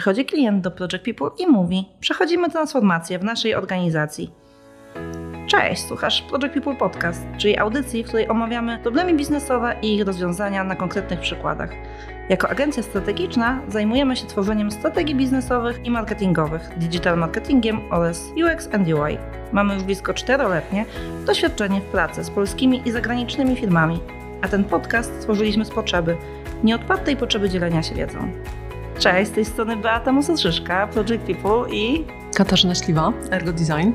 Przychodzi klient do Project People i mówi: Przechodzimy transformację w naszej organizacji. Cześć, słuchasz Project People Podcast, czyli audycji, w której omawiamy problemy biznesowe i ich rozwiązania na konkretnych przykładach. Jako agencja strategiczna zajmujemy się tworzeniem strategii biznesowych i marketingowych, digital marketingiem oraz UX and UI. Mamy już blisko czteroletnie doświadczenie w pracy z polskimi i zagranicznymi firmami, a ten podcast stworzyliśmy z potrzeby, nieodpartej potrzeby dzielenia się wiedzą. Cześć, z tej strony Beata Musatrzyszka, Project People i Katarzyna Śliwa, Ergo Design.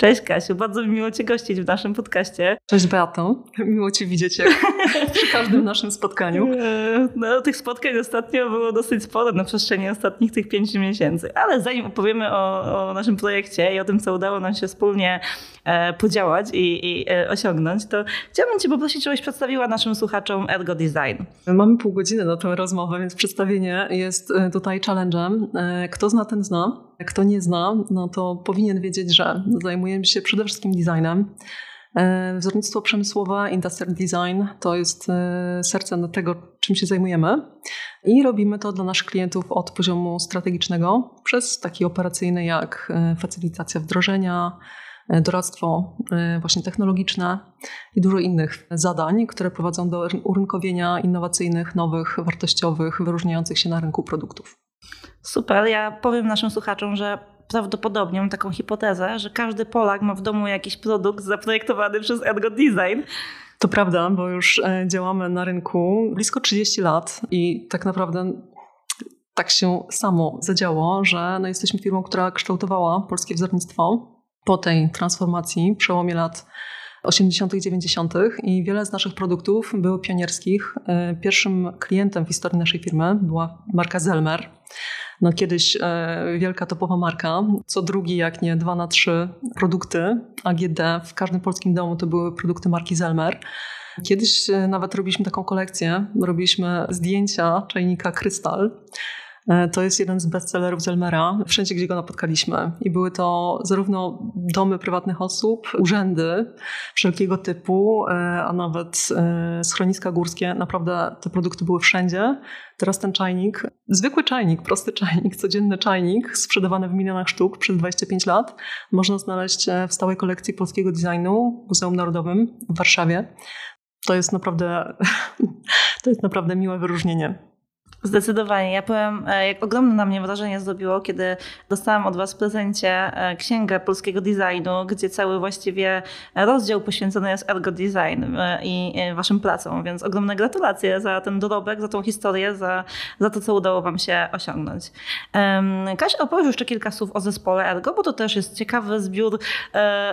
Cześć Kasiu, bardzo mi miło Cię gościć w naszym podcaście. Cześć Beato, miło Cię widzieć jak przy każdym naszym spotkaniu. E, no, tych spotkań ostatnio było dosyć sporo na przestrzeni ostatnich tych pięciu miesięcy, ale zanim opowiemy o, o naszym projekcie i o tym, co udało nam się wspólnie e, podziałać i, i e, osiągnąć, to chciałabym Cię poprosić, żebyś przedstawiła naszym słuchaczom Ergo Design. Mamy pół godziny na tę rozmowę, więc przedstawienie jest tutaj challenge'em. Kto zna, ten zna. Kto nie zna, no to powinien wiedzieć, że zajmujemy się przede wszystkim designem. E, wzornictwo przemysłowe, industrial design to jest e, serce tego, czym się zajmujemy. I robimy to dla naszych klientów od poziomu strategicznego przez taki operacyjny jak e, facylitacja wdrożenia, doradztwo właśnie technologiczne i dużo innych zadań, które prowadzą do urynkowienia innowacyjnych, nowych, wartościowych, wyróżniających się na rynku produktów. Super. Ja powiem naszym słuchaczom, że prawdopodobnie mam taką hipotezę, że każdy Polak ma w domu jakiś produkt zaprojektowany przez Ergo Design. To prawda, bo już e, działamy na rynku blisko 30 lat i tak naprawdę tak się samo zadziało, że no jesteśmy firmą, która kształtowała polskie wzornictwo po tej transformacji, przełomie lat 80., 90. i wiele z naszych produktów było pionierskich. E, pierwszym klientem w historii naszej firmy była marka Zelmer. No kiedyś e, wielka topowa marka, co drugi, jak nie dwa na trzy produkty AGD w każdym polskim domu to były produkty marki Zelmer. Kiedyś e, nawet robiliśmy taką kolekcję, robiliśmy zdjęcia czajnika Krystal to jest jeden z bestsellerów Zelmera, wszędzie gdzie go napotkaliśmy. I były to zarówno domy prywatnych osób, urzędy wszelkiego typu, e, a nawet e, schroniska górskie. Naprawdę te produkty były wszędzie. Teraz ten czajnik, zwykły czajnik, prosty czajnik, codzienny czajnik, sprzedawany w milionach sztuk przez 25 lat, można znaleźć w stałej kolekcji polskiego designu w Muzeum Narodowym w Warszawie. To jest naprawdę, to jest naprawdę miłe wyróżnienie. Zdecydowanie. Ja powiem, e, jak ogromne na mnie wrażenie zrobiło, kiedy dostałam od Was w prezencie e, księgę polskiego designu, gdzie cały właściwie rozdział poświęcony jest ergo design e, i Waszym pracom. Więc ogromne gratulacje za ten dorobek, za tą historię, za, za to, co udało Wam się osiągnąć. Kasia, opowiedz jeszcze kilka słów o zespole ergo, bo to też jest ciekawy zbiór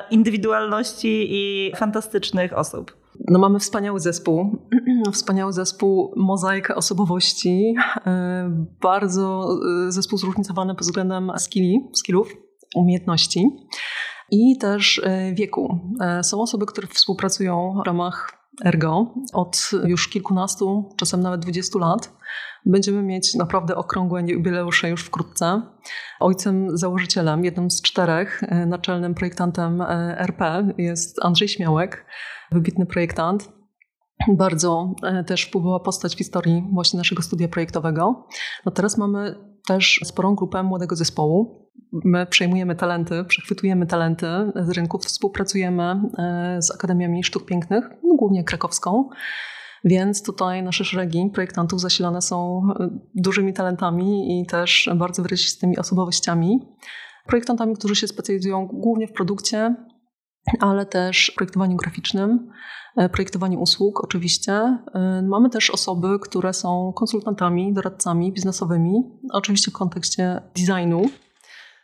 indywidualności i fantastycznych osób. No mamy wspaniały zespół, wspaniały zespół, mozaikę osobowości, e, bardzo e, zespół zróżnicowany pod względem skilli, skillów, umiejętności i też e, wieku. Są osoby, które współpracują w ramach Ergo od już kilkunastu, czasem nawet dwudziestu lat. Będziemy mieć naprawdę okrągłe jubileusze już wkrótce. Ojcem założycielem, jednym z czterech, naczelnym projektantem RP jest Andrzej Śmiałek wybitny projektant. Bardzo e, też wpływała postać w historii właśnie naszego studia projektowego. No teraz mamy też sporą grupę młodego zespołu. My przejmujemy talenty, przechwytujemy talenty z rynków, współpracujemy e, z Akademiami Sztuk Pięknych, no głównie krakowską. Więc tutaj nasze szeregi projektantów zasilane są e, dużymi talentami i też bardzo wyrazistymi osobowościami. Projektantami, którzy się specjalizują głównie w produkcie, ale też projektowaniu graficznym, e, projektowaniu usług oczywiście. E, mamy też osoby, które są konsultantami, doradcami biznesowymi, oczywiście w kontekście designu,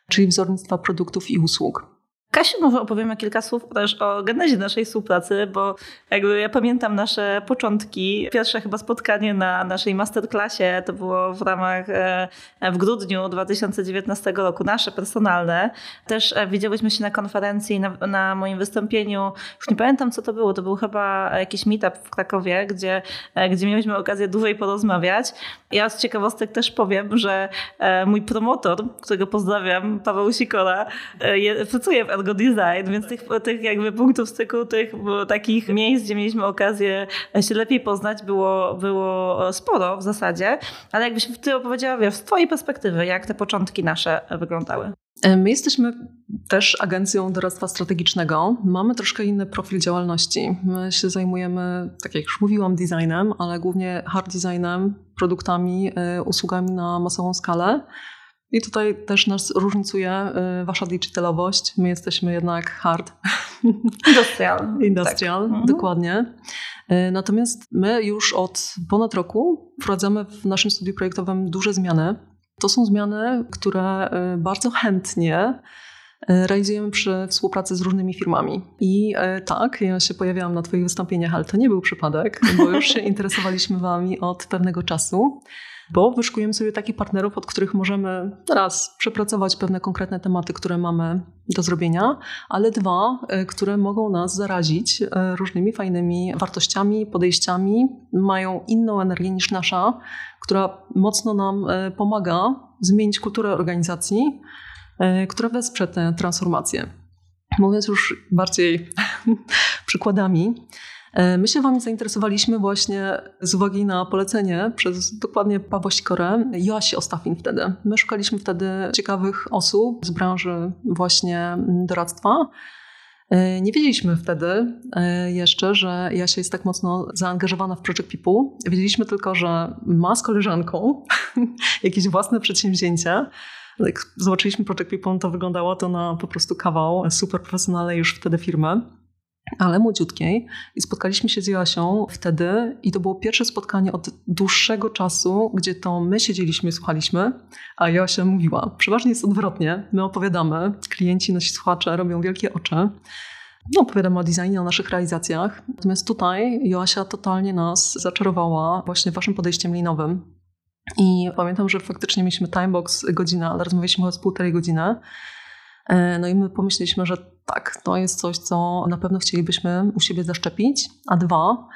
czyli wzornictwa produktów i usług. Kasiu, może opowiemy kilka słów też o genezie naszej współpracy, bo jakby ja pamiętam nasze początki. Pierwsze chyba spotkanie na naszej masterclassie to było w ramach e, w grudniu 2019 roku, nasze personalne. Też e, widziałyśmy się na konferencji, na, na moim wystąpieniu. Już nie pamiętam, co to było. To był chyba jakiś meetup w Krakowie, gdzie, e, gdzie mieliśmy okazję dłużej porozmawiać. Ja z ciekawostek też powiem, że mój promotor, którego pozdrawiam, Paweł Sikora, pracuje w Orgo Design, więc tych, tych jakby punktów styku, tych takich miejsc, gdzie mieliśmy okazję się lepiej poznać, było, było sporo w zasadzie, ale jakbyś ty opowiedziała, wiesz, z twojej perspektywy, jak te początki nasze wyglądały? My jesteśmy też agencją doradztwa strategicznego. Mamy troszkę inny profil działalności. My się zajmujemy, tak jak już mówiłam, designem, ale głównie hard designem, produktami, e, usługami na masową skalę. I tutaj też nas różnicuje e, wasza digitalowość. My jesteśmy jednak hard. Industrial. Industrial, tak. dokładnie. Natomiast my już od ponad roku wprowadzamy w naszym studiu projektowym duże zmiany to są zmiany, które y, bardzo chętnie y, realizujemy przy współpracy z różnymi firmami. I y, tak, ja się pojawiałam na Twoich wystąpieniach, ale to nie był przypadek, bo już się interesowaliśmy Wami od pewnego czasu bo wyszukujemy sobie takich partnerów, od których możemy raz przepracować pewne konkretne tematy, które mamy do zrobienia, ale dwa, e, które mogą nas zarazić e, różnymi fajnymi wartościami, podejściami, mają inną energię niż nasza, która mocno nam e, pomaga zmienić kulturę organizacji, która wesprze tę transformację. Mówiąc już bardziej przykładami, my się Wami zainteresowaliśmy właśnie z uwagi na polecenie przez dokładnie Pawła Sikorę, Joasi Ostafin wtedy. My szukaliśmy wtedy ciekawych osób z branży właśnie doradztwa. E, nie wiedzieliśmy wtedy e, jeszcze, że Jasia jest tak mocno zaangażowana w Project People. Wiedzieliśmy tylko, że ma z koleżanką jakieś własne przedsięwzięcie. Jak zobaczyliśmy Project People, to wyglądało to na po prostu kawał super profesjonalnej już wtedy firmy ale młodziutkiej. I spotkaliśmy się z Joasią wtedy i to było pierwsze spotkanie od dłuższego czasu, gdzie to my siedzieliśmy słuchaliśmy, a Joasia mówiła. Przeważnie jest odwrotnie. My opowiadamy, klienci, nasi słuchacze robią wielkie oczy. No, opowiadamy o designie, o naszych realizacjach. Natomiast tutaj Joasia totalnie nas zaczarowała właśnie waszym podejściem linowym. I pamiętam, że faktycznie mieliśmy timebox godzinę, ale rozmawialiśmy o półtorej godziny. E, no i my pomyśleliśmy, że tak, to jest coś, co na pewno chcielibyśmy u siebie zaszczepić. A dwa,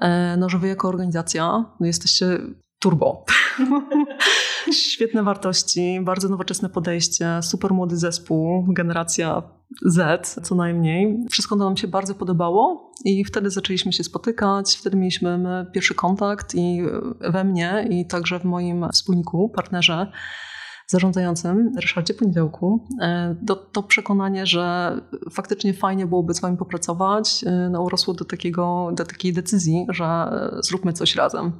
e, no, że wy jako organizacja no, jesteście turbo. Świetne wartości, bardzo nowoczesne podejście, super młody zespół, generacja Z co najmniej. Wszystko nam się bardzo podobało i wtedy zaczęliśmy się spotykać, wtedy mieliśmy pierwszy kontakt i we mnie i także w moim wspólniku, partnerze zarządzającym, Ryszardzie Poniedziałku, e, to, to przekonanie, że faktycznie fajnie byłoby z wami popracować, e, no, urosło do, takiego, do takiej decyzji, że e, zróbmy coś razem.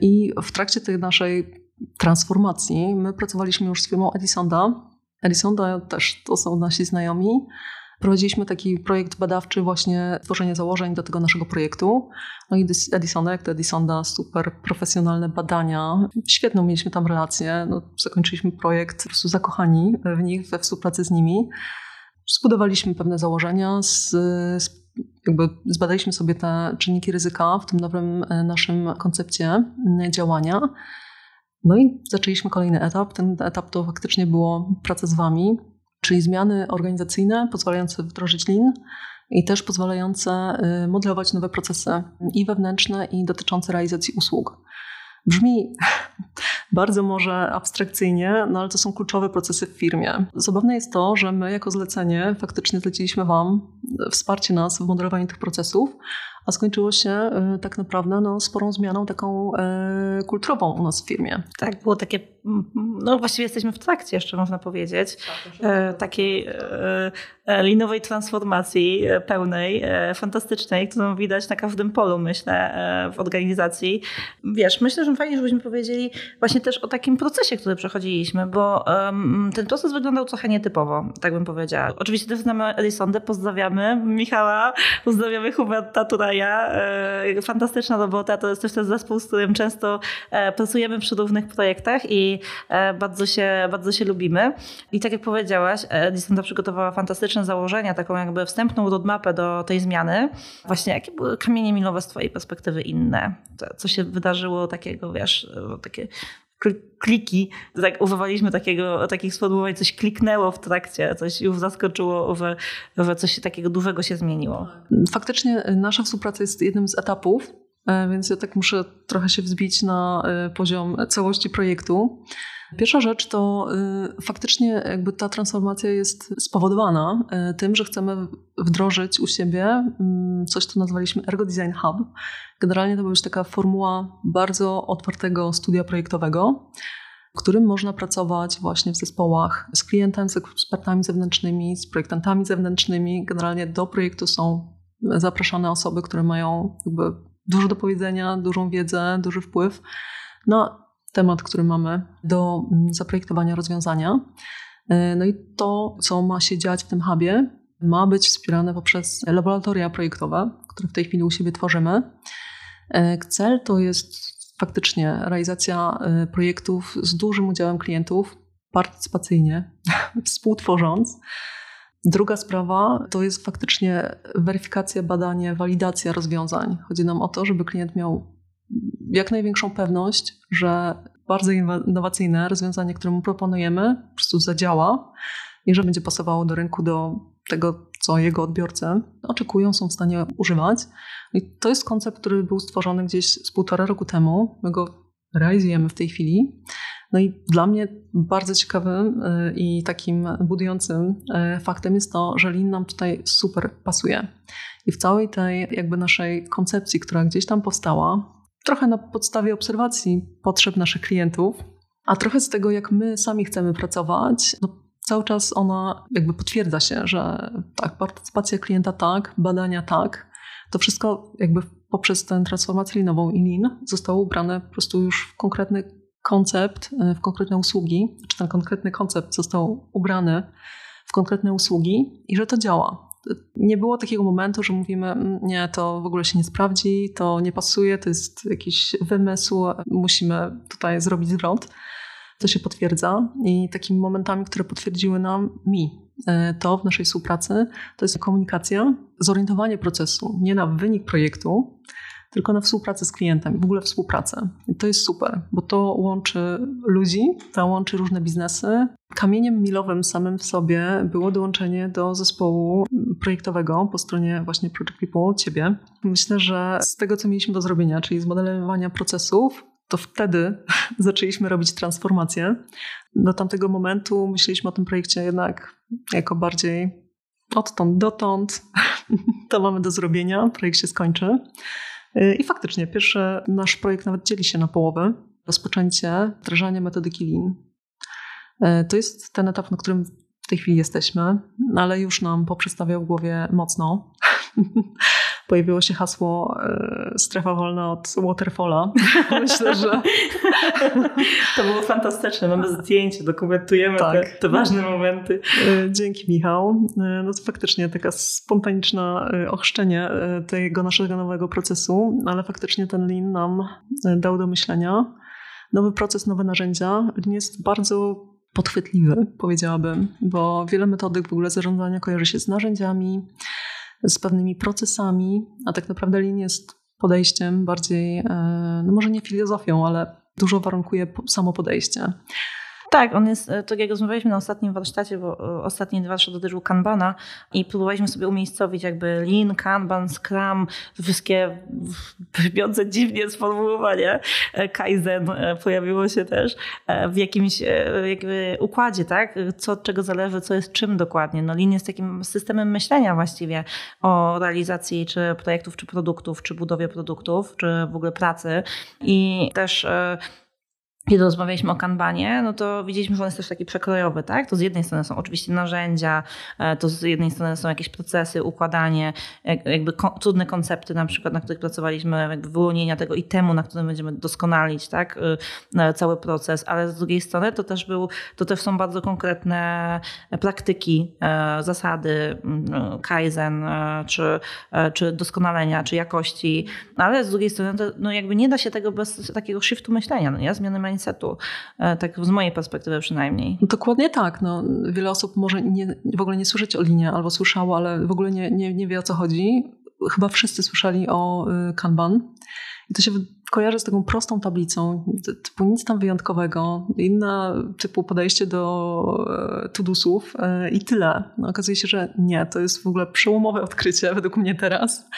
I w trakcie tej naszej transformacji my pracowaliśmy już z firmą Edisonda. Edisonda też to są nasi znajomi. Prowadziliśmy taki projekt badawczy, właśnie tworzenie założeń do tego naszego projektu. No i Edisona, jak to Edisonda, super profesjonalne badania. Świetną mieliśmy tam relację. No, zakończyliśmy projekt po prostu zakochani w nich, we współpracy z nimi. Zbudowaliśmy pewne założenia, z, z jakby zbadaliśmy sobie te czynniki ryzyka w tym nowym e, naszym koncepcie działania. No i zaczęliśmy kolejny etap. Ten etap to faktycznie było praca z Wami, czyli zmiany organizacyjne pozwalające wdrożyć Lean i też pozwalające y, modelować nowe procesy i wewnętrzne, i dotyczące realizacji usług. Brzmi bardzo może abstrakcyjnie, no ale to są kluczowe procesy w firmie. Zabawne jest to, że my jako zlecenie faktycznie zleciliśmy Wam wsparcie nas w modelowaniu tych procesów, a skończyło się e, tak naprawdę no, sporą zmianą taką e, kulturową u nas w firmie. Tak, było takie, no właściwie jesteśmy w trakcie jeszcze można powiedzieć, e, takiej linowej transformacji pełnej, fantastycznej, którą widać na każdym polu myślę w organizacji. Wiesz, myślę, że fajnie, żebyśmy powiedzieli właśnie też o takim procesie, który przechodziliśmy, bo ten proces wyglądał trochę nietypowo, tak bym powiedziała. Oczywiście też znamy Elisondę, pozdrawiamy Michała, pozdrawiamy Huberta Tura ja. E, fantastyczna robota, to jest też ten zespół, z którym często e, pracujemy przy różnych projektach i e, bardzo się, bardzo się lubimy. I tak jak powiedziałaś, Distanta przygotowała fantastyczne założenia, taką jakby wstępną roadmapę do tej zmiany. Właśnie jakie były kamienie milowe z twojej perspektywy inne? Co się wydarzyło takiego, wiesz, takie kliki, tak używaliśmy takiego, takich sformułowań, coś kliknęło w trakcie, coś już zaskoczyło, że, że coś takiego dużego się zmieniło. Faktycznie nasza współpraca jest jednym z etapów, e, więc ja tak muszę trochę się wzbić na e, poziom całości projektu. Pierwsza rzecz to y, faktycznie jakby ta transformacja jest spowodowana y, tym, że chcemy wdrożyć u siebie y, coś, co nazwaliśmy Ergo Design Hub. Generalnie to była już taka formuła bardzo otwartego studia projektowego, w którym można pracować właśnie w zespołach z klientem, z ekspertami zewnętrznymi, z projektantami zewnętrznymi. Generalnie do projektu są zapraszane osoby, które mają jakby dużo do powiedzenia, dużą wiedzę, duży wpływ na temat, który mamy do mm, zaprojektowania rozwiązania. E, no i to, co ma się dziać w tym hubie, ma być wspierane poprzez laboratoria projektowe, które w tej chwili u siebie tworzymy. E, cel to jest faktycznie realizacja e, projektów z dużym udziałem klientów, partycypacyjnie, współtworząc. Druga sprawa to jest faktycznie weryfikacja, badanie, walidacja rozwiązań. Chodzi nam o to, żeby klient miał jak największą pewność, że bardzo innowacyjne rozwiązanie, które mu proponujemy, po prostu zadziała i że będzie pasowało do rynku, do tego, co jego odbiorcy oczekują, są w stanie używać. I to jest koncept, który był stworzony gdzieś z półtora roku temu. My go realizujemy w tej chwili. No i dla mnie bardzo ciekawym y, i takim budującym y, faktem jest to, że Lean nam tutaj super pasuje. I w całej tej jakby naszej koncepcji, która gdzieś tam powstała, trochę na podstawie obserwacji potrzeb naszych klientów, a trochę z tego, jak my sami chcemy pracować, no cały czas ona jakby potwierdza się, że tak, partycypacja klienta tak, badania tak, to wszystko jakby poprzez tę transformację linową i lean zostało ubrane po prostu już w konkretny koncept, w konkretne usługi, czy ten konkretny koncept został ubrany w konkretne usługi i że to działa nie było takiego momentu, że mówimy, mm, nie, to w ogóle się nie sprawdzi, to nie pasuje, to jest jakiś wymysł, musimy tutaj zrobić zwrot. To się potwierdza i takimi momentami, które potwierdziły nam mi e, to w naszej współpracy, to jest komunikacja, zorientowanie procesu nie na wynik projektu, tylko na współpracę z klientem, w ogóle współpracę. I to jest super, bo to łączy ludzi, to łączy różne biznesy. Kamieniem milowym samym w sobie było dołączenie do zespołu projektowego po stronie właśnie Project People, ciebie. Myślę, że z tego, co mieliśmy do zrobienia, czyli z modelowania procesów, to wtedy zaczęliśmy robić transformację. Do tamtego momentu myśleliśmy o tym projekcie jednak jako bardziej odtąd dotąd. To mamy do zrobienia, projekt się skończy. Y, I faktycznie, pierwszy nasz projekt nawet dzieli się na połowę. Rozpoczęcie wdrażania metodyki Lean. Y, to jest ten etap, na którym w tej chwili jesteśmy, ale już nam poprzestawiał w głowie mocno. pojawiło się hasło e, strefa wolna od waterfalla. Myślę, że to było fantastyczne. Mamy zdjęcie, dokumentujemy tak. te, te, ważne momenty. E, dzięki Michał. E, no to faktycznie taka spontaniczna ochrzczenie tego naszego nowego procesu, ale faktycznie ten Lean nam dał do myślenia. Nowy proces, nowe narzędzia. Lean jest bardzo podchwytliwy, powiedziałabym, bo wiele metodyk w ogóle zarządzania kojarzy się z narzędziami, z pewnymi procesami, a tak naprawdę Lean jest podejściem bardziej, e, no może nie filozofią, ale dużo warunkuje samo podejście. Tak, on jest, tak jak rozmawialiśmy na ostatnim warsztacie, bo e, ostatni warsztat dotyczył Kanbana i próbowaliśmy sobie umiejscowić jakby Lean, Kanban, Scrum, wszystkie brzmiące dziwnie sformułowanie. Kaizen pojawiło się też w jakimś jakby układzie, tak? Co od czego zależy, co jest czym dokładnie. No Lean jest takim systemem myślenia właściwie o realizacji czy projektów, czy produktów, czy budowie produktów, czy w ogóle pracy i też kiedy rozmawialiśmy o kanbanie, no to widzieliśmy, że on jest też taki przekrojowy, tak? To z jednej strony są oczywiście narzędzia, e, to z jednej strony są jakieś procesy, układanie, jakby trudne koncepty na przykład, na których pracowaliśmy, jakby wyłonienia tego i temu, na którym będziemy doskonalić, tak? Y, cały proces, ale z drugiej strony to też był, to też są bardzo konkretne praktyki, e, zasady mm, kaizen, e, czy, czy doskonalenia, czy jakości, ale z drugiej strony to, no jakby nie da się tego bez takiego shiftu myślenia, no nie? Zmiany mindsetu, e, tak z mojej perspektywy przynajmniej. Dokładnie tak. No, wiele osób może nie, w ogóle nie słyszeć o linie albo słyszało, ale w ogóle nie, nie, nie wie o co chodzi. Chyba wszyscy słyszeli o y, Kanban. I to się kojarzy z taką prostą tablicą, typu nic tam wyjątkowego, inne typu podejście do e, tudusów e, i tyle. No, okazuje się, że nie, to jest w ogóle przełomowe odkrycie według mnie teraz.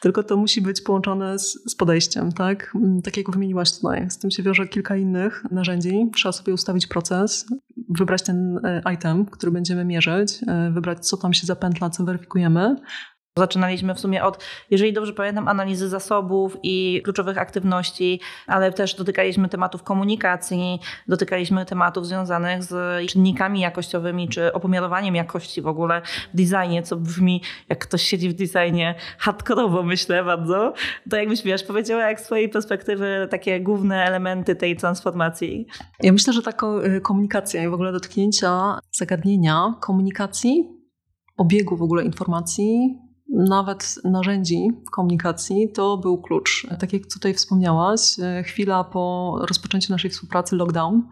Tylko to musi być połączone z, z podejściem, tak? Mm, tak jak wymieniłaś tutaj. Z tym się wiąże kilka innych narzędzi. Trzeba sobie ustawić proces, wybrać ten e, item, który będziemy mierzyć, e, wybrać co tam się zapętla, co weryfikujemy, Zaczynaliśmy w sumie od, jeżeli dobrze pamiętam, analizy zasobów i kluczowych aktywności, ale też dotykaliśmy tematów komunikacji, dotykaliśmy tematów związanych z czynnikami jakościowymi czy opomiarowaniem jakości w ogóle w designie, co brzmi, jak ktoś siedzi w designie hardkorowo, myślę bardzo. To jakbyś wiesz, powiedziała jak z swojej perspektywy takie główne elementy tej transformacji. Ja myślę, że taka y, komunikacja i w ogóle dotknięcia zagadnienia komunikacji, obiegu w ogóle informacji, nawet narzędzi komunikacji, to był klucz. Tak jak tutaj wspomniałaś, e, chwila po rozpoczęciu naszej współpracy lockdown,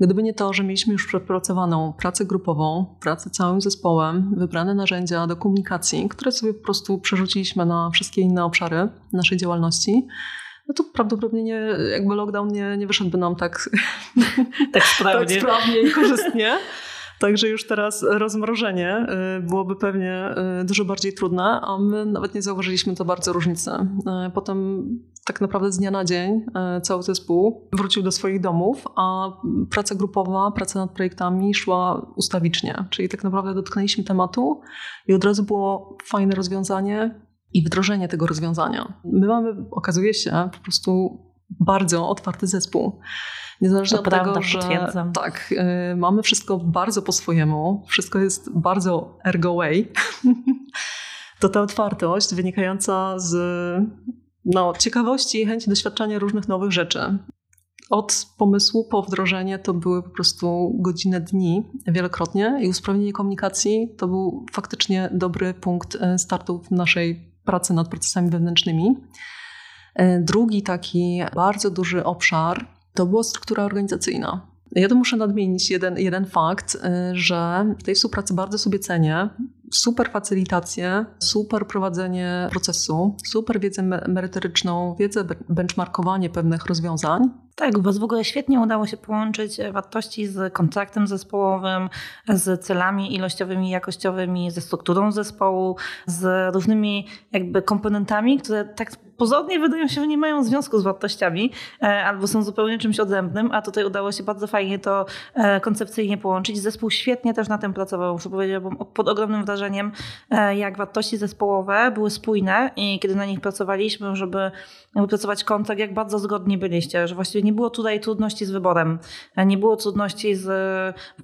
Gdyby nie to, że mieliśmy już przepracowaną pracę grupową, pracę całym zespołem, wybrane narzędzia do komunikacji, które sobie po prostu przerzuciliśmy na wszystkie inne obszary naszej działalności, no to prawdopodobnie nie, jakby lockdown nie, nie wyszedłby nam tak, tak, sprawnie. tak sprawnie i korzystnie. Także już teraz rozmrożenie y, byłoby pewnie y, dużo bardziej trudne, a my nawet nie zauważyliśmy to bardzo różnicy. Y, potem tak naprawdę z dnia na dzień cały zespół wrócił do swoich domów, a praca grupowa, praca nad projektami szła ustawicznie. Czyli tak naprawdę dotknęliśmy tematu i od razu było fajne rozwiązanie i wdrożenie tego rozwiązania. My mamy, okazuje się, po prostu bardzo otwarty zespół. Niezależnie to od prawda, tego, że potwierdzam. tak, y, mamy wszystko bardzo po swojemu, wszystko jest bardzo ergo way, to ta otwartość wynikająca z no, ciekawości i chęci doświadczania różnych nowych rzeczy. Od pomysłu po wdrożenie to były po prostu godziny, dni wielokrotnie i usprawnienie komunikacji to był faktycznie dobry punkt y, startu w naszej pracy nad procesami wewnętrznymi. Y, drugi taki bardzo duży obszar to była struktura organizacyjna. Ja tu muszę nadmienić jeden, jeden fakt, y, że tej współpracy bardzo sobie cenię super facylitację, super prowadzenie procesu, super wiedzę merytoryczną, wiedzę benchmarkowanie pewnych rozwiązań. Tak, Was w ogóle świetnie udało się połączyć wartości z kontraktem zespołowym, z celami ilościowymi, jakościowymi, ze strukturą zespołu, z różnymi jakby komponentami, które tak pozornie wydają się, że nie mają związku z wartościami e, albo są zupełnie czymś odrębnym, a tutaj udało się bardzo fajnie to e, koncepcyjnie połączyć. Zespół świetnie też na tym pracował, muszę powiedzieć, pod ogromnym wrażeniem, jak wartości zespołowe były spójne i kiedy na nich pracowaliśmy, żeby wypracować kontrakt, jak bardzo zgodni byliście, że właściwie nie było tutaj trudności z wyborem, nie było trudności z,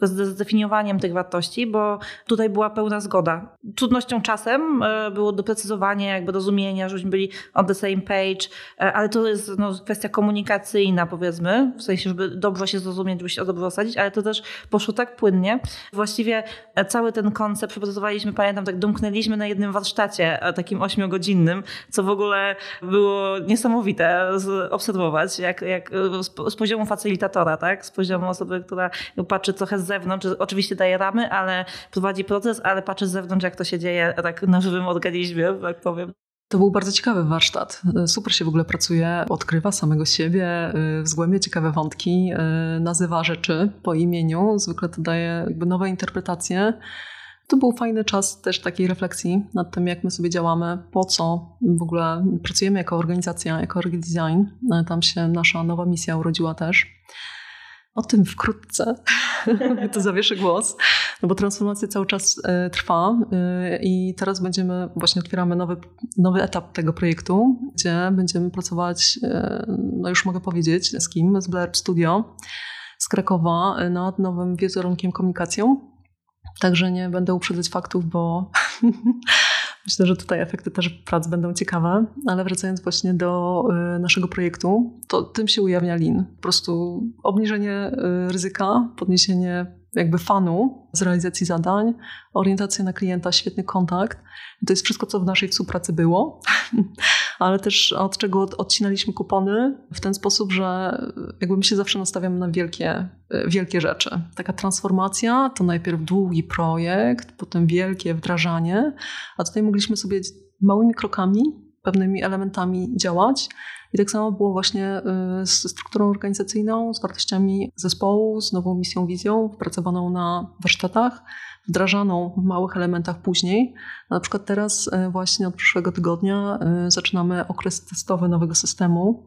z zdefiniowaniem tych wartości, bo tutaj była pełna zgoda. Trudnością czasem e, było doprecyzowanie, jakby rozumienia, żebyśmy byli on the same page, e, ale to jest no, kwestia komunikacyjna, powiedzmy, w sensie, żeby dobrze się zrozumieć, żeby się dobrze osadzić, ale to też poszło tak płynnie. Właściwie e, cały ten koncept przepracowaliśmy, pamiętam, tak domknęliśmy na jednym warsztacie, takim ośmiogodzinnym, co w ogóle było niesamowite obserwować, jak, jak z, z poziomu facylitatora, tak? z poziomu osoby, która patrzy trochę z zewnątrz, oczywiście daje ramy, ale prowadzi proces, ale patrzy z zewnątrz, jak to się dzieje tak na żywym organizmie, tak powiem. To był bardzo ciekawy warsztat. Super się w ogóle pracuje, odkrywa samego siebie, zgłębia ciekawe wątki, nazywa rzeczy po imieniu. Zwykle to daje jakby nowe interpretacje. To był fajny czas też takiej refleksji nad tym, jak my sobie działamy, po co w ogóle pracujemy jako organizacja, jako design. Tam się nasza nowa misja urodziła też. O tym wkrótce. to zawieszę głos, no bo transformacja cały czas e, trwa e, i teraz będziemy, właśnie otwieramy nowy, nowy etap tego projektu, gdzie będziemy pracować, e, no już mogę powiedzieć, z kim? Z Blair Studio z Krakowa nad nowym wizerunkiem komunikacją Także nie będę uprzedzać faktów, bo myślę, że tutaj efekty też prac będą ciekawe. Ale wracając właśnie do y, naszego projektu, to tym się ujawnia lin. Po prostu obniżenie y, ryzyka, podniesienie jakby fanu z realizacji zadań, orientacja na klienta, świetny kontakt. To jest wszystko, co w naszej współpracy było, ale też od czego odcinaliśmy kupony w ten sposób, że jakby my się zawsze nastawiamy na wielkie, wielkie rzeczy. Taka transformacja to najpierw długi projekt, potem wielkie wdrażanie, a tutaj mogliśmy sobie małymi krokami, pewnymi elementami działać I tak samo było właśnie z strukturą organizacyjną, z wartościami zespołu, z nową misją, wizją, wypracowaną na warsztatach, wdrażaną w małych elementach później. Na przykład teraz właśnie od przyszłego tygodnia zaczynamy okres testowy nowego systemu,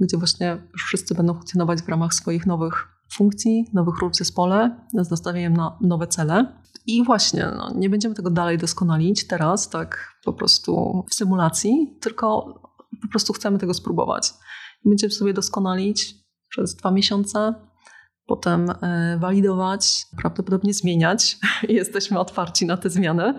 gdzie właśnie wszyscy będą funkcjonować w ramach swoich nowych funkcji, nowych ról w zespole z nastawieniem na nowe cele. I właśnie, no, nie będziemy tego dalej doskonalić teraz, tak po prostu w symulacji, tylko po prostu chcemy tego spróbować. Będziemy sobie doskonalić przez dwa miesiące, potem e, walidować, prawdopodobnie zmieniać. Jesteśmy otwarci na te zmiany.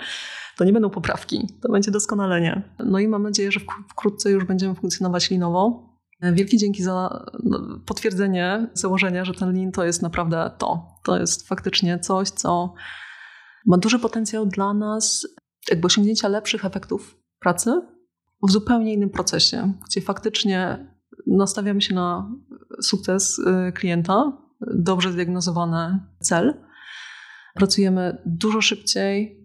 To nie będą poprawki, to będzie doskonalenie. No i mam nadzieję, że wkrótce już będziemy funkcjonować linowo, Wielkie dzięki za no, potwierdzenie założenia, że ten lin to jest naprawdę to. To jest faktycznie coś, co ma duży potencjał dla nas, jakby osiągnięcia lepszych efektów pracy w zupełnie innym procesie, gdzie faktycznie nastawiamy się na sukces y, klienta, dobrze zdiagnozowany cel. Pracujemy dużo szybciej,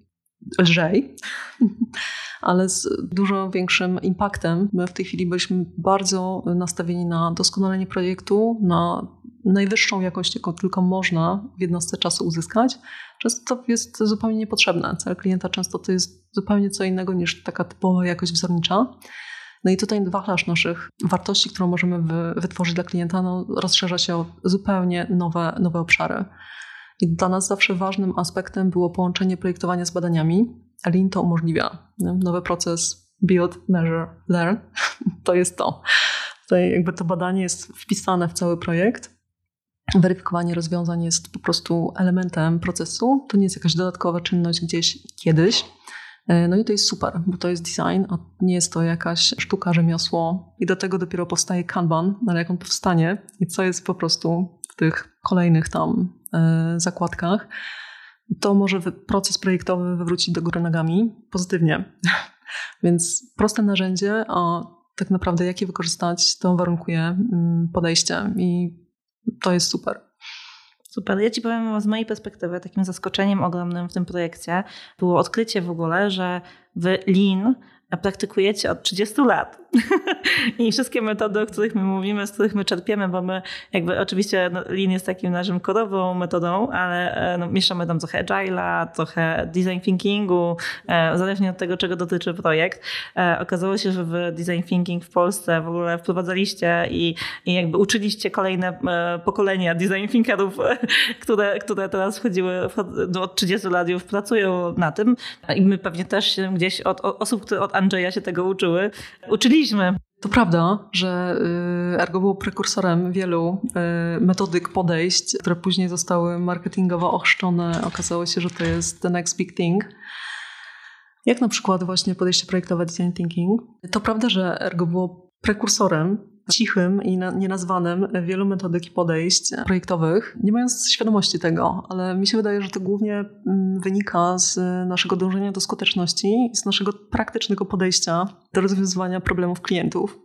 lżej, ale z dużo większym impaktem. My w tej chwili byliśmy bardzo nastawieni na doskonalenie projektu, na najwyższą jakość, jaką tylko można w jednostce czasu uzyskać. Często to jest zupełnie niepotrzebne. Cel klienta często to jest zupełnie co innego niż taka typowa jakość wzornicza. No i tutaj wachlarz naszych wartości, którą możemy wytworzyć dla klienta, no, rozszerza się o zupełnie nowe, nowe obszary. I dla nas zawsze ważnym aspektem było połączenie projektowania z badaniami. Lean to umożliwia. Nowy proces build, measure, learn. To jest to. Tutaj jakby to badanie jest wpisane w cały projekt. Weryfikowanie rozwiązań jest po prostu elementem procesu. To nie jest jakaś dodatkowa czynność gdzieś kiedyś. E, no i to jest super, bo to jest design, a nie jest to jakaś sztuka, rzemiosło. I do tego dopiero powstaje Kanban, ale jak on powstanie i co jest po prostu w tych kolejnych tam zakładkach, to może proces projektowy wywrócić do góry nogami pozytywnie. Więc proste narzędzie, a tak naprawdę jakie wykorzystać, to warunkuje mm, podejście i to jest super. Super. Ja Ci powiem z mojej perspektywy, takim zaskoczeniem ogromnym w tym projekcie było odkrycie w ogóle, że w Lean praktykujecie od 30 lat. I wszystkie metody, o których my mówimy, z których my czerpiemy, bo my jakby oczywiście no, Lean jest takim naszym kodową metodą, ale e, no, mieszamy tam trochę agile'a, trochę design thinkingu, e, zależnie od tego, czego dotyczy projekt. E, okazało się, że w design thinking w Polsce w ogóle wprowadzaliście i, i jakby uczyliście kolejne pokolenia design thinkerów, które, które teraz wchodziły no, od 30 lat już pracują na tym. I my pewnie też się gdzieś od, od osób, które od Andrzeja się tego uczyły, uczyliśmy. To prawda, że y, Ergo było prekursorem wielu y, metodyk, podejść, które później zostały marketingowo ochrzczone. Okazało się, że to jest the next big thing. Jak na przykład właśnie podejście projektowe design thinking. To prawda, że Ergo było prekursorem cichym i nienazwanym wielu metodyk i podejść projektowych, nie mając świadomości tego, ale mi się wydaje, że to głównie mm, wynika z naszego dążenia do skuteczności, z naszego praktycznego podejścia do rozwiązywania problemów klientów.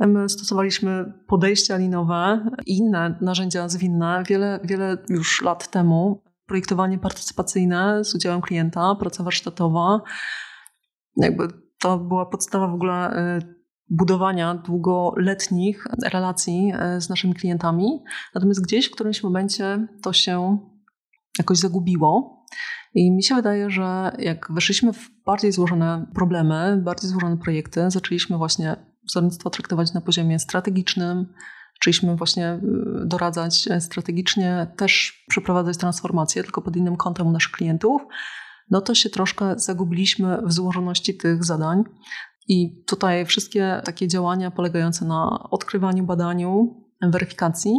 My stosowaliśmy podejścia linowe i inne narzędzia zwinne wiele, wiele już lat temu. Projektowanie partycypacyjne z udziałem klienta, praca warsztatowa. Jakby to była podstawa w ogóle y, budowania długoletnich relacji e, z naszymi klientami. Natomiast gdzieś w którymś momencie to się jakoś zagubiło. I mi się wydaje, że jak weszliśmy w bardziej złożone problemy, bardziej złożone projekty, zaczęliśmy właśnie wzornictwo traktować na poziomie strategicznym, zaczęliśmy właśnie y, doradzać strategicznie, też przeprowadzać transformację, tylko pod innym kątem u naszych klientów, no to się troszkę zagubiliśmy w złożoności tych zadań. I tutaj wszystkie takie działania polegające na odkrywaniu, badaniu, weryfikacji,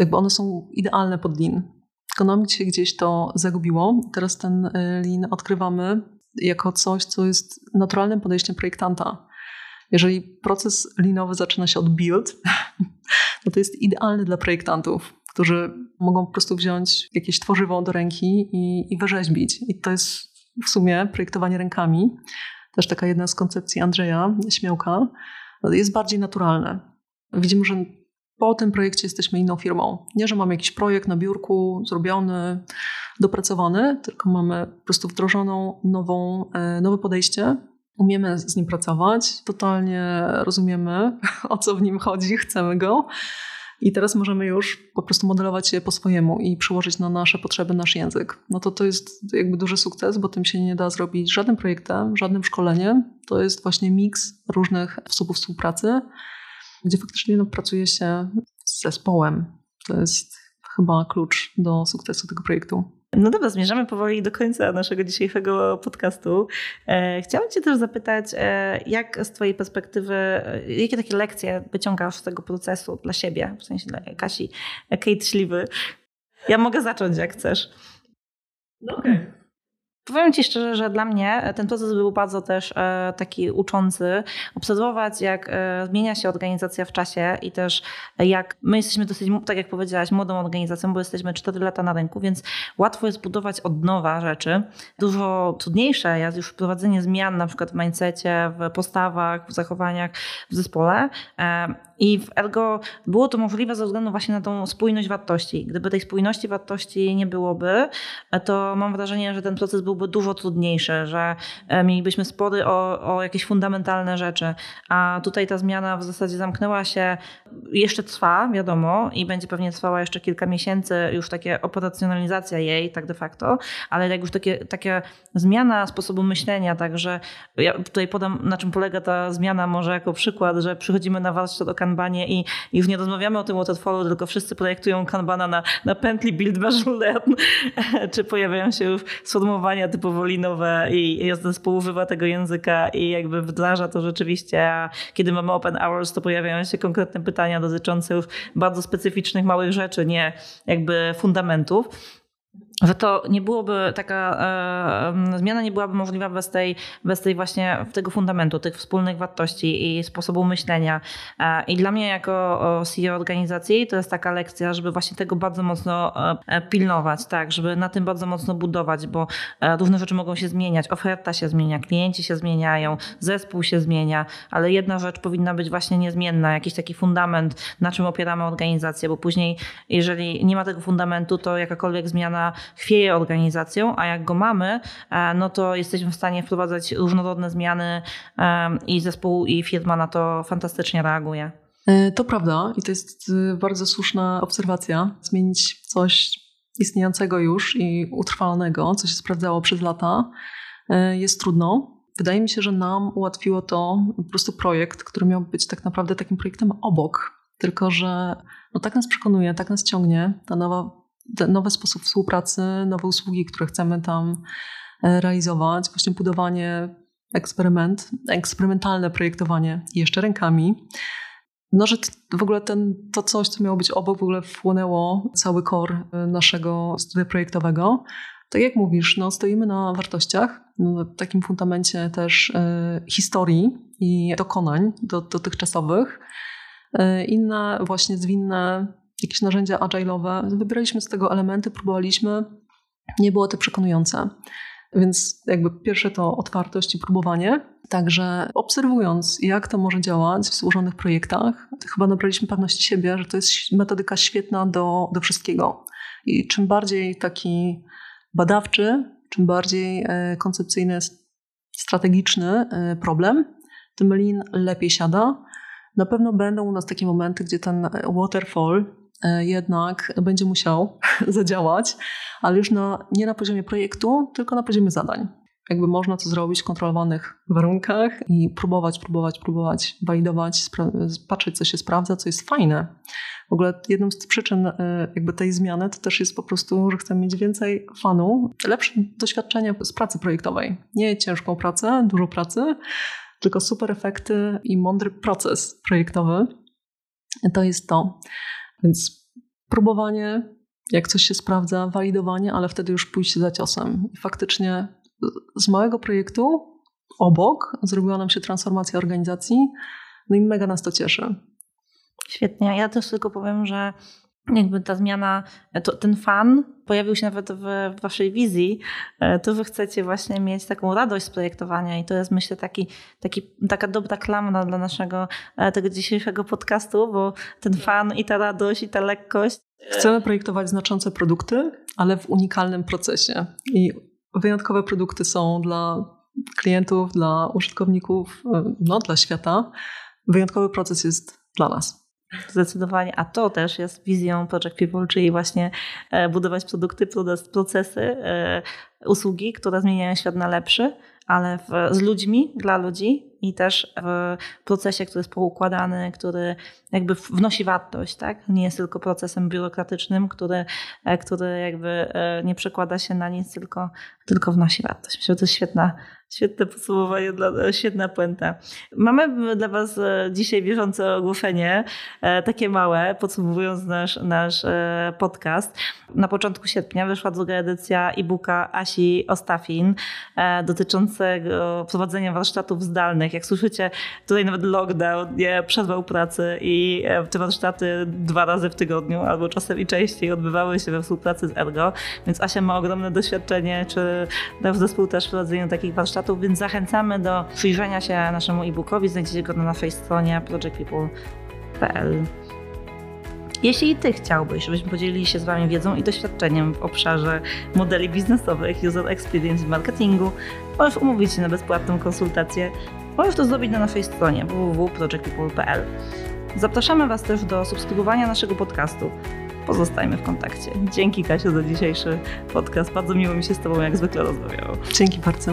jakby one są idealne pod Lean. Tylko nam się gdzieś to zagubiło. Teraz ten y, Lean odkrywamy jako coś, co jest naturalnym podejściem projektanta. Jeżeli proces linowy zaczyna się od build, no to jest idealny dla projektantów, którzy mogą po prostu wziąć jakieś tworzywo do ręki i, i wyrzeźbić. I to jest w sumie projektowanie rękami, też taka jedna z koncepcji Andrzeja Śmiałka, jest bardziej naturalne. Widzimy, że po tym projekcie jesteśmy inną firmą. Nie, że mamy jakiś projekt na biurku zrobiony, dopracowany, tylko mamy po prostu wdrożoną nową, e, nowe podejście umiemy z nim pracować, totalnie rozumiemy, o co w nim chodzi, chcemy go. I teraz możemy już po prostu modelować je po swojemu i przełożyć na nasze potrzeby nasz język. No to to jest jakby duży sukces, bo tym się nie da zrobić żadnym projektem, żadnym szkoleniem. To jest właśnie miks różnych sposobów współpracy, gdzie faktycznie no, pracuje się z zespołem. To jest chyba klucz do sukcesu tego projektu. No dobra, zmierzamy powoli do końca naszego dzisiejszego podcastu. E, chciałam Cię też zapytać, e, jak z Twojej perspektywy, e, jakie takie lekcje wyciągasz z tego procesu dla siebie, w sensie dla Kasi, Kate Śliwy? Ja mogę zacząć, jak chcesz. No okej. Okay. Powiem Ci szczerze, że dla mnie ten proces był bardzo też e, taki uczący. Obserwować, jak e, zmienia się organizacja w czasie i też jak my jesteśmy dosyć, tak jak powiedziałaś, młodą organizacją, bo jesteśmy 4 lata na rynku, więc łatwo jest budować od nowa rzeczy. Dużo trudniejsze jest już wprowadzenie zmian na przykład w mindsetie, w postawach, w zachowaniach w zespole. E, I w Ergo było to możliwe ze względu właśnie na tą spójność wartości. Gdyby tej spójności wartości nie byłoby, to mam wrażenie, że ten proces był byłby dużo trudniejszy, że e, mielibyśmy spory o, o jakieś fundamentalne rzeczy. A tutaj ta zmiana w zasadzie zamknęła się, jeszcze trwa, wiadomo, i będzie pewnie trwała jeszcze kilka miesięcy, już takie operacjonalizacja jej, tak de facto, ale jak już takie, taka zmiana sposobu myślenia, także ja tutaj podam, na czym polega ta zmiana, może jako przykład, że przychodzimy na warsztat o kanbanie i, już nie rozmawiamy o tym waterfallu, tylko wszyscy projektują kanbana na, na pętli build measure learn, czy pojawiają się już sformułowania typowo linowe i zespół używa tego języka i jakby wdraża to rzeczywiście, a kiedy mamy open hours, to pojawiają się konkretne pytania dotyczące już bardzo specyficznych małych rzeczy, nie jakby fundamentów że to nie byłoby taka e, zmiana nie byłaby możliwa bez tej, bez tej właśnie tego fundamentu, tych wspólnych wartości i sposobu myślenia. E, I dla mnie jako CEO organizacji to jest taka lekcja, żeby właśnie tego bardzo mocno e, pilnować, tak, żeby na tym bardzo mocno budować, bo e, różne rzeczy mogą się zmieniać, oferta się zmienia, klienci się zmieniają, zespół się zmienia, ale jedna rzecz powinna być właśnie niezmienna, jakiś taki fundament, na czym opieramy organizację, bo później, jeżeli nie ma tego fundamentu, to jakakolwiek zmiana chwieje organizacją, a jak go mamy, e, no to jesteśmy w stanie wprowadzać różnorodne zmiany e, i zespół i firma na to fantastycznie reaguje. E, to prawda i to jest bardzo słuszna obserwacja. Zmienić coś istniejącego już i utrwalonego, co się sprawdzało przez lata, jest trudno. Wydaje mi się, że nam ułatwiło to po prostu projekt, który miał być tak naprawdę takim projektem obok. Tylko, że no tak nas przekonuje, tak nas ciągnie ta nowa nowy sposób współpracy, nowe usługi, które chcemy tam e, realizować, właśnie budowanie eksperyment, eksperymentalne projektowanie jeszcze rękami. No, że w ogóle ten, to coś, co miało być obok, w ogóle wchłonęło cały core e, naszego studia projektowego. Tak jak mówisz, no, stoimy na wartościach, no, takim fundamencie też e, historii i dokonań do, dotychczasowych. E, inne właśnie zwinne jakieś narzędzia agile'owe. Wybieraliśmy z tego elementy, próbowaliśmy. Nie było to przekonujące. Więc jakby pierwsze to otwartość i próbowanie. Także obserwując, jak to może działać w złożonych projektach, chyba nabraliśmy pewności siebie, że to jest metodyka świetna do, do wszystkiego. I czym bardziej taki badawczy, czym bardziej e, koncepcyjny, strategiczny e, problem, tym Lean lepiej siada. Na pewno będą u nas takie momenty, gdzie ten waterfall, E, jednak będzie musiał zadziałać, ale już na, nie na poziomie projektu, tylko na poziomie zadań. Jakby można to zrobić w kontrolowanych warunkach i próbować, próbować, próbować, walidować, patrzeć, co się sprawdza, co jest fajne. W ogóle jedną z przyczyn e, jakby tej zmiany to też jest po prostu, że chcemy mieć więcej fanu, lepsze doświadczenie z pracy projektowej. Nie ciężką pracę, dużo pracy, tylko super efekty i mądry proces projektowy. To jest to. Więc próbowanie, jak coś się sprawdza, walidowanie, ale wtedy już pójść za ciosem. I faktycznie z małego projektu obok zrobiła nam się transformacja organizacji, no i mega nas to cieszy. Świetnie. Ja też tylko powiem, że jakby ta zmiana, to, ten fan pojawił się nawet w, w, waszej wizji, e, to wy chcecie właśnie mieć taką radość z projektowania i to jest myślę taki, taki, taka dobra klamra dla naszego e, tego dzisiejszego podcastu, bo ten fan i ta radość i ta lekkość. Chcemy projektować znaczące produkty, ale w unikalnym procesie i wyjątkowe produkty są dla klientów, dla użytkowników, no dla świata, wyjątkowy proces jest dla nas. Zdecydowanie, a to też jest wizją Project People, czyli właśnie e, budować produkty, procesy, e, usługi, które zmieniają świat na lepszy, ale w, z ludźmi, dla ludzi i też w procesie, który jest poukładany, który jakby wnosi wartość, tak? Nie jest tylko procesem biurokratycznym, który, e, który jakby nie przekłada się na nic, tylko, tylko wnosi wartość. Myślę, że to jest świetna, Świetne podsumowanie, dla, świetna puenta. Mamy dla Was e, dzisiaj bieżące ogłoszenie, e, takie małe, podsumowując nasz, nasz e, podcast. Na początku sierpnia wyszła druga edycja e-booka Asi Ostafin dotyczącego prowadzenia warsztatów zdalnych. Jak słyszycie, tutaj nawet lockdown nie przerwał pracy i te warsztaty dwa razy w tygodniu albo czasem i częściej odbywały się we współpracy z Ergo, więc Asia ma ogromne doświadczenie, czy nasz zespół też w prowadzeniu takich warsztatów więc zachęcamy do przyjrzenia się naszemu e-bookowi. Znajdziecie go na naszej stronie projectpeople.pl. Jeśli Ty chciałbyś, żebyśmy podzielili się z Wami wiedzą i doświadczeniem w obszarze modeli biznesowych, user experience i marketingu, możesz umówić się na bezpłatną konsultację. Możesz to zrobić na naszej stronie www.projectpeople.pl. Zapraszamy Was też do subskrybowania naszego podcastu. Pozostajmy w kontakcie. Dzięki Kasiu za dzisiejszy podcast. Bardzo miło mi się z Tobą jak zwykle rozmawiało. Dzięki bardzo.